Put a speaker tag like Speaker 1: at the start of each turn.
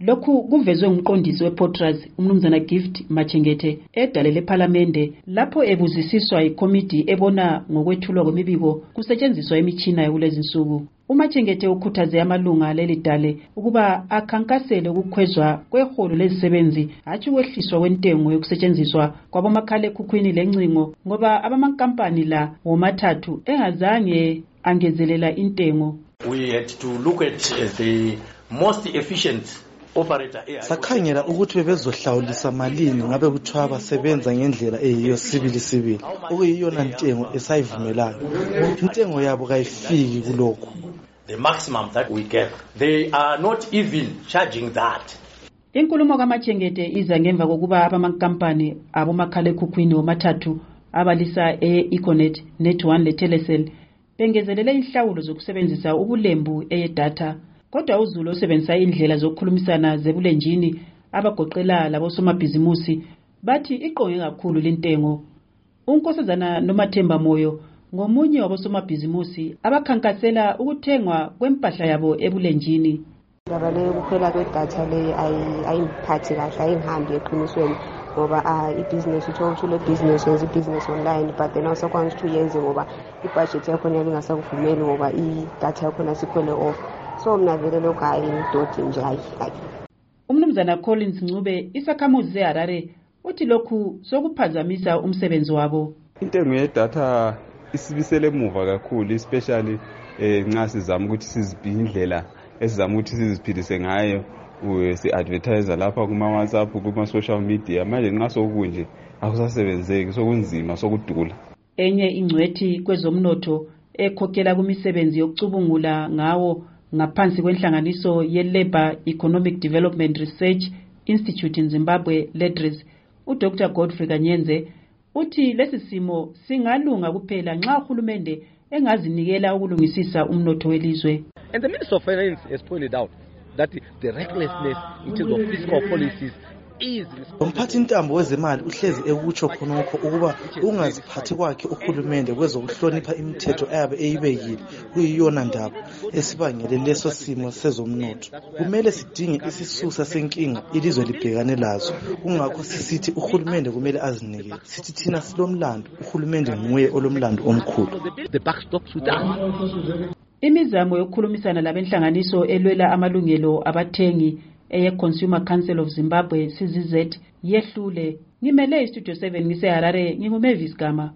Speaker 1: lokhu kuvezwe ngumqondisi wepotras umnumzana gift machengete edale lephalamende lapho ebuzisiswa ikomidi ebona ngokwethulwa kwemibiko kusetshenziswa imitshina yakulezinsuku umachengete ukhuthaze amalunga leli dale ukuba akhankasele ukukhwezwa kweholo lezisebenzi hatshi ukwehliswa kwentengo yokusetshenziswa kwabomakhalekhukhwini lencingo ngoba abamankampani la womathathu engazange angezelela intengo.
Speaker 2: We had to look at uh, the most efficient
Speaker 3: sakhangela ukuthi bebezohlawulisa malini ngabe kuthiwa basebenza ngendlela eyiyo sibili sibili okuyiyona ntengo esayivumelayo intengo yabo kayifiki kulokhu.
Speaker 2: The maximum that we get they are not even charging that.
Speaker 1: Inkulumo kamachengete iza ngemva kokuba abamankampani abomakhalekhukhwini womathathu abalisa e-econet net1 letelecel bengezelele inhlawulo zokusebenzisa ubulembu eyedatha kodwa uzulu osebenzisa indlela zokukhulumisana zebulenjini abagoqela labosomabhizimusi bathi iqonge kakhulu lintengo unkosazana nomathemba moyo ngomunye wabosomabhizimusi abakhankasela ukuthengwa kwempahla yabo ebulenjini.
Speaker 4: Ndaba le kuphela kwedatha le ayingiphathi kahle ayingihambi eqinisweni ngoba ibhizinesi utsho ukuthi ule bhizinesi wenza ibhizinesi online but then awusakwanisa ukuthi uyenze ngoba ibhajethi yakhona yabe ingasakuvumeli ngoba idatha yakhona sikhwele off. So mna vele lokhu hayi ngidodi nje hayi hayi
Speaker 1: umnumzana collins ncube isakhamuzi seharare uthi lokhu sokuphazamisa umsebenzi wabo.
Speaker 5: Intengo yedatha isibisele emuva kakhulu especially um nxa sizama ukuthi sizibhiye indlela esizama ukuthi siziphilise ngayo si-advertise lapha kuma-whatsapp kuma-social media. Manje nxa sokunje akusasebenzeki sokunzima sokudula.
Speaker 1: Enye ingcwethi kwezomnotho ekhokhela kumisebenzi yokucubungula ngawo ngaphansi kwenhlanganiso ye-labour economic development research institute in zimbabwe ledres udr. Godfrey kanyenze uthi lesi simo singalunga kuphela nxa uhulumende engazinikela ukulungisisa umnotho welizwe.
Speaker 6: And the minister of finance has pointed out that the recklessness in terms of fiscal policies
Speaker 3: umphathi intambo wezemali uhlezi ekutsho khonokho ukuba ukungaziphathi kwakhe uhulumende kwezokuhlonipha imithetho ayabe eyibekile. Kuyiyona ndaba esibangele leso simo sezomnotho. Kumele sidinge isisusa senkinga ilizwe libhekane lazo. Kungakho sisithi uhulumende kumele azinikele. Sithi thina silomlando uhulumende nguye olomlando omkhulu.
Speaker 1: Imizamo yokukhulumisana labenhlanganiso elwela amalungelo abathengi eye-consumer council of zimbabwe czz yehlule. Ngimele istudio 7 ngiseharare ngingumavis gama.